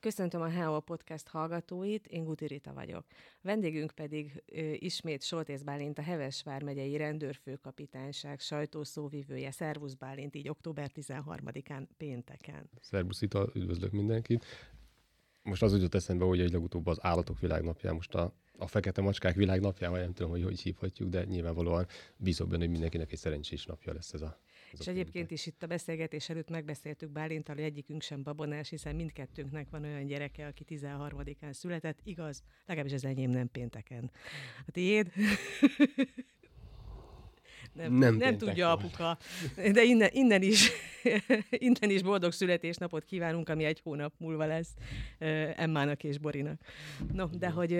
Köszöntöm a HEO Podcast hallgatóit, én Guti Rita vagyok. Vendégünk pedig ö, ismét Soltész Bálint, a Heves vármegyei rendőrfőkapitányság sajtószóvivője. Szervusz Bálint, így október 13-án pénteken. Szervusz Ita, üdvözlök mindenkit. Most az jutott eszembe, hogy egy legutóbb az állatok világnapján, most a, a fekete macskák világnapján, vagy nem tudom, hogy hogy hívhatjuk, de nyilvánvalóan bízok benne, hogy mindenkinek egy szerencsés napja lesz ez a és egyébként is itt a beszélgetés előtt megbeszéltük Bálintal, hogy egyikünk sem babonás, hiszen mindkettőnknek van olyan gyereke, aki 13-án született. Igaz, legalábbis az enyém nem pénteken. A tiéd? Nem, nem, nem tudja apuka. De innen, innen, is, innen is boldog születésnapot kívánunk, ami egy hónap múlva lesz Emmának és Borinak. No, de hogy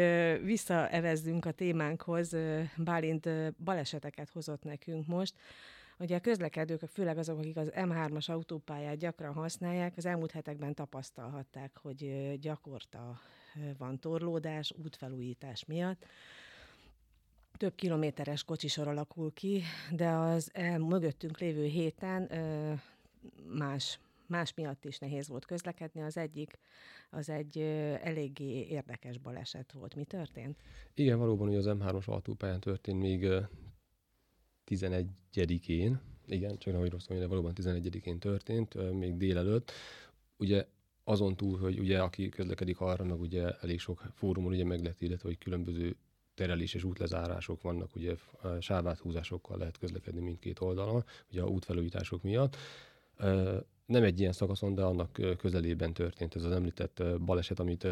visszaevezzünk a témánkhoz, Bálint baleseteket hozott nekünk most. Ugye a közlekedők, főleg azok, akik az M3-as autópályát gyakran használják, az elmúlt hetekben tapasztalhatták, hogy gyakorta van torlódás, útfelújítás miatt. Több kilométeres kocsisor alakul ki, de az mögöttünk lévő héten más más miatt is nehéz volt közlekedni. Az egyik, az egy eléggé érdekes baleset volt. Mi történt? Igen, valóban, hogy az M3-as autópályán történt még 11-én, igen, csak nehogy rossz mondja, de valóban 11-én történt, még délelőtt. Ugye azon túl, hogy ugye aki közlekedik arra, meg ugye elég sok fórumon ugye meg lehet illetve, hogy különböző terelés és útlezárások vannak, ugye sáváthúzásokkal lehet közlekedni mindkét oldalon, ugye a útfelújítások miatt. Nem egy ilyen szakaszon, de annak közelében történt ez az említett baleset, amit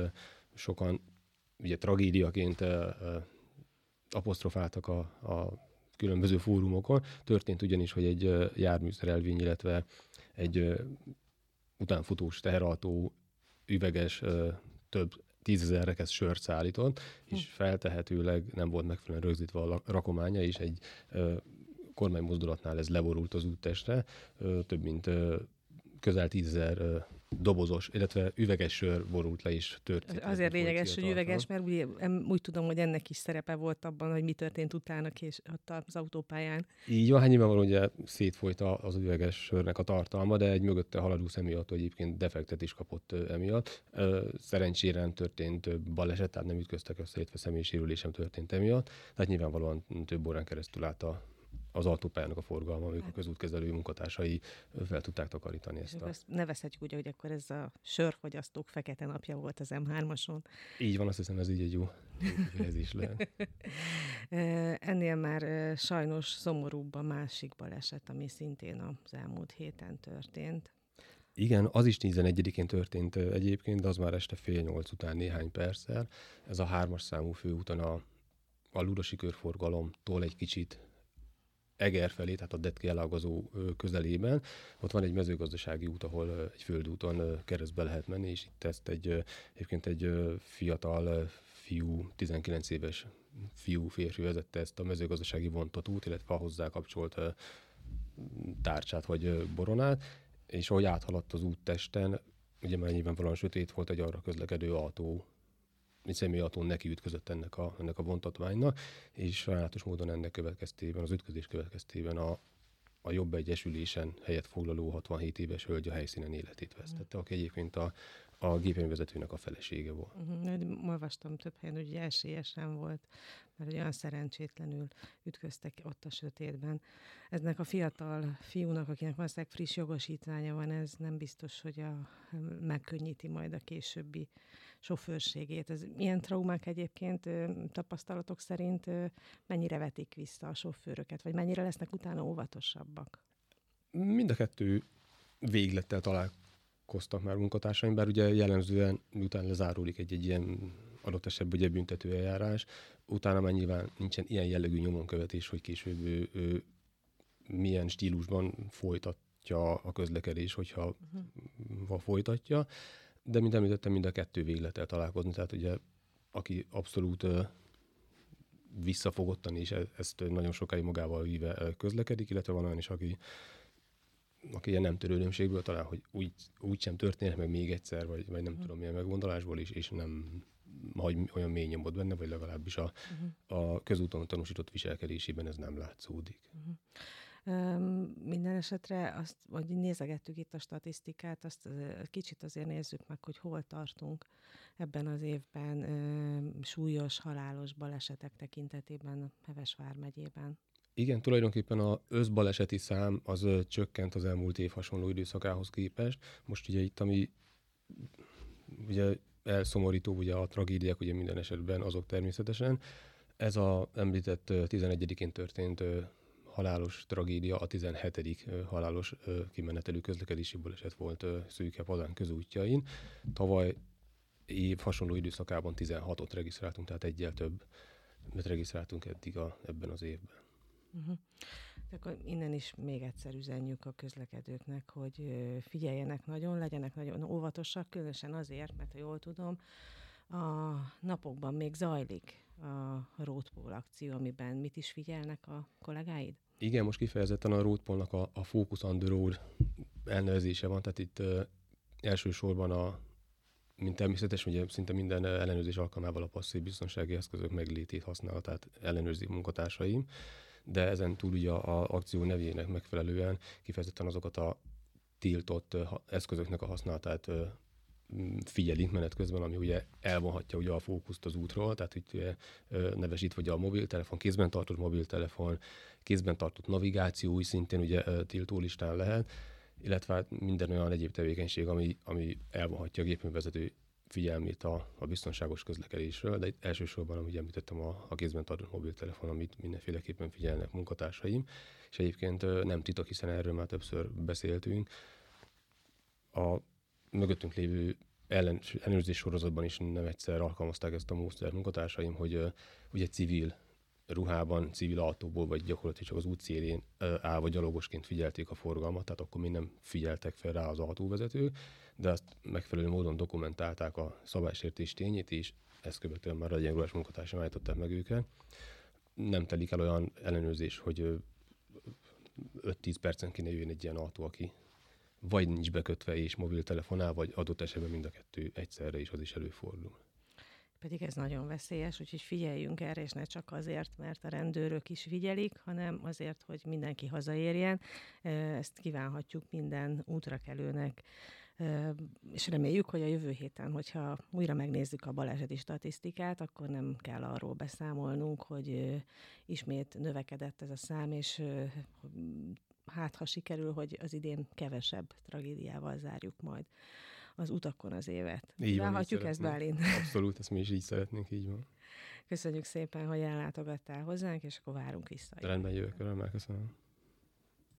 sokan ugye tragédiaként apostrofáltak a, a különböző fórumokon. Történt ugyanis, hogy egy járműszerelvény, illetve egy utánfutós teherautó üveges több tízezer rekesz sört szállított, és hm. feltehetőleg nem volt megfelelően rögzítve a rakománya, és egy kormánymozdulatnál ez leborult az úttestre, több mint közel tízezer dobozos, illetve üveges sör borult le is tört. Azért lényeges, hogy üveges, mert úgy, úgy tudom, hogy ennek is szerepe volt abban, hogy mi történt utána kés, ott az autópályán. Így van, hát nyilvánvalóan ugye szétfolyt az üveges sörnek a tartalma, de egy mögötte haladó emiatt egyébként defektet is kapott emiatt. Szerencsére nem történt baleset, tehát nem ütköztek össze, illetve személysérülés sem történt emiatt. Tehát nyilvánvalóan több órán keresztül állt a az autópályának a forgalma, amikor a közútkezelő munkatársai fel tudták takarítani ezt. A... Ezt nevezhetjük ugye, hogy akkor ez a sörfogyasztók fekete napja volt az M3-ason. Így van, azt hiszem ez így egy jó ez is le. Ennél már sajnos szomorúbb a másik baleset, ami szintén az elmúlt héten történt. Igen, az is 11-én történt egyébként, de az már este fél nyolc után néhány perccel. Ez a hármas számú főúton a, a Ludosi körforgalomtól egy kicsit Eger felé, tehát a Detki elágazó közelében. Ott van egy mezőgazdasági út, ahol egy földúton keresztbe lehet menni, és itt ezt egy, egyébként egy fiatal fiú, 19 éves fiú, férfi vezette ezt a mezőgazdasági vontatót, illetve a hozzá kapcsolt tárcsát vagy boronát, és ahogy áthaladt az úttesten, ugye már nyilvánvalóan sötét volt egy arra közlekedő autó egy személyautó neki ütközött ennek a, ennek a vontatványnak, és sajnálatos módon ennek következtében, az ütközés következtében a, a jobb egyesülésen helyet foglaló 67 éves hölgy a helyszínen életét vesztette, aki egyébként a, a gépjárművezetőnek a felesége volt. Uh-huh. Olvastam több helyen, hogy esélyesen volt, mert olyan szerencsétlenül ütköztek ott a sötétben. Eznek a fiatal fiúnak, akinek valószínűleg friss jogosítványa van, ez nem biztos, hogy a, megkönnyíti majd a későbbi sofőrségét. Ez ilyen traumák egyébként tapasztalatok szerint mennyire vetik vissza a sofőröket, vagy mennyire lesznek utána óvatosabbak? Mind a kettő véglettel találkoztak már munkatársaim, bár ugye jellemzően miután lezáródik egy, egy ilyen adott esetben ugye büntető eljárás, utána már nyilván nincsen ilyen jellegű nyomonkövetés, hogy később ő, ő milyen stílusban folytatja a közlekedés, hogyha uh-huh. folytatja de mint említettem, mind a kettő véglettel találkozni, tehát ugye aki abszolút uh, visszafogottan is e-, ezt nagyon sokáig magával víve közlekedik, illetve van olyan is, aki, aki ilyen nem törődömségből talán, hogy úgy, úgy sem történhet meg még egyszer, vagy, vagy nem uh-huh. tudom milyen meggondolásból is, és nem hagy olyan mély nyomot benne, vagy legalábbis a, uh-huh. a közúton tanúsított viselkedésében ez nem látszódik. Uh-huh. Minden esetre azt, hogy nézegettük itt a statisztikát, azt kicsit azért nézzük meg, hogy hol tartunk ebben az évben súlyos, halálos balesetek tekintetében Heves vármegyében. Igen, tulajdonképpen a összbaleseti szám az csökkent az elmúlt év hasonló időszakához képest. Most ugye itt, ami ugye elszomorító, ugye a tragédiák ugye minden esetben azok természetesen. Ez a említett 11-én történt halálos tragédia, a 17. halálos kimenetelű közlekedési baleset volt Szűke Padán közútjain. Tavaly év hasonló időszakában 16-ot regisztráltunk, tehát egyel több regisztráltunk eddig a, ebben az évben. Uh-huh. Akkor innen is még egyszer üzenjük a közlekedőknek, hogy figyeljenek nagyon, legyenek nagyon óvatosak, különösen azért, mert ha jól tudom, a napokban még zajlik a Roadpool akció, amiben mit is figyelnek a kollégáid? Igen, most kifejezetten a Roadpoolnak a, a Focus on the Road elnevezése van, tehát itt uh, elsősorban a mint természetes, ugye szinte minden ellenőrzés alkalmával a passzív biztonsági eszközök meglétét használatát ellenőrzik munkatársaim, de ezen túl ugye a, a akció nevének megfelelően kifejezetten azokat a tiltott eszközöknek a használatát figyelik menet közben, ami ugye elvonhatja ugye a fókuszt az útról, tehát hogy nevesít vagy a mobiltelefon, kézben tartott mobiltelefon, kézben tartott navigáció úgy szintén ugye tiltó listán lehet, illetve hát minden olyan egyéb tevékenység, ami, ami elvonhatja a gépművezető figyelmét a, a biztonságos közlekedésről, de itt elsősorban, ahogy említettem, a, a kézben tartott mobiltelefon, amit mindenféleképpen figyelnek munkatársaim, és egyébként nem titok, hiszen erről már többször beszéltünk. A mögöttünk lévő ellen, ellenőrzés sorozatban is nem egyszer alkalmazták ezt a módszert munkatársaim, hogy uh, ugye civil ruhában, civil autóból, vagy gyakorlatilag csak az útszélén állva gyalogosként figyelték a forgalmat, tehát akkor még nem figyeltek fel rá az autóvezető, de azt megfelelő módon dokumentálták a szabálysértés tényét, és ezt követően már egyenruhás munkatársam állították meg őket. Nem telik el olyan ellenőrzés, hogy 5-10 percen kéne jöjjön egy ilyen autó, aki vagy nincs bekötve és mobiltelefonál, vagy adott esetben mind a kettő egyszerre is az is előfordul. Pedig ez nagyon veszélyes, úgyhogy figyeljünk erre, és ne csak azért, mert a rendőrök is figyelik, hanem azért, hogy mindenki hazaérjen. Ezt kívánhatjuk minden útrakelőnek és reméljük, hogy a jövő héten, hogyha újra megnézzük a baleseti statisztikát, akkor nem kell arról beszámolnunk, hogy ismét növekedett ez a szám, és hát ha sikerül, hogy az idén kevesebb tragédiával zárjuk majd az utakon az évet. Így van, Várhatjuk ezt, Bálint? Abszolút, ezt mi is így szeretnénk, így van. Köszönjük szépen, hogy ellátogattál hozzánk, és akkor várunk vissza. Rendben jövök, örömmel köszönöm.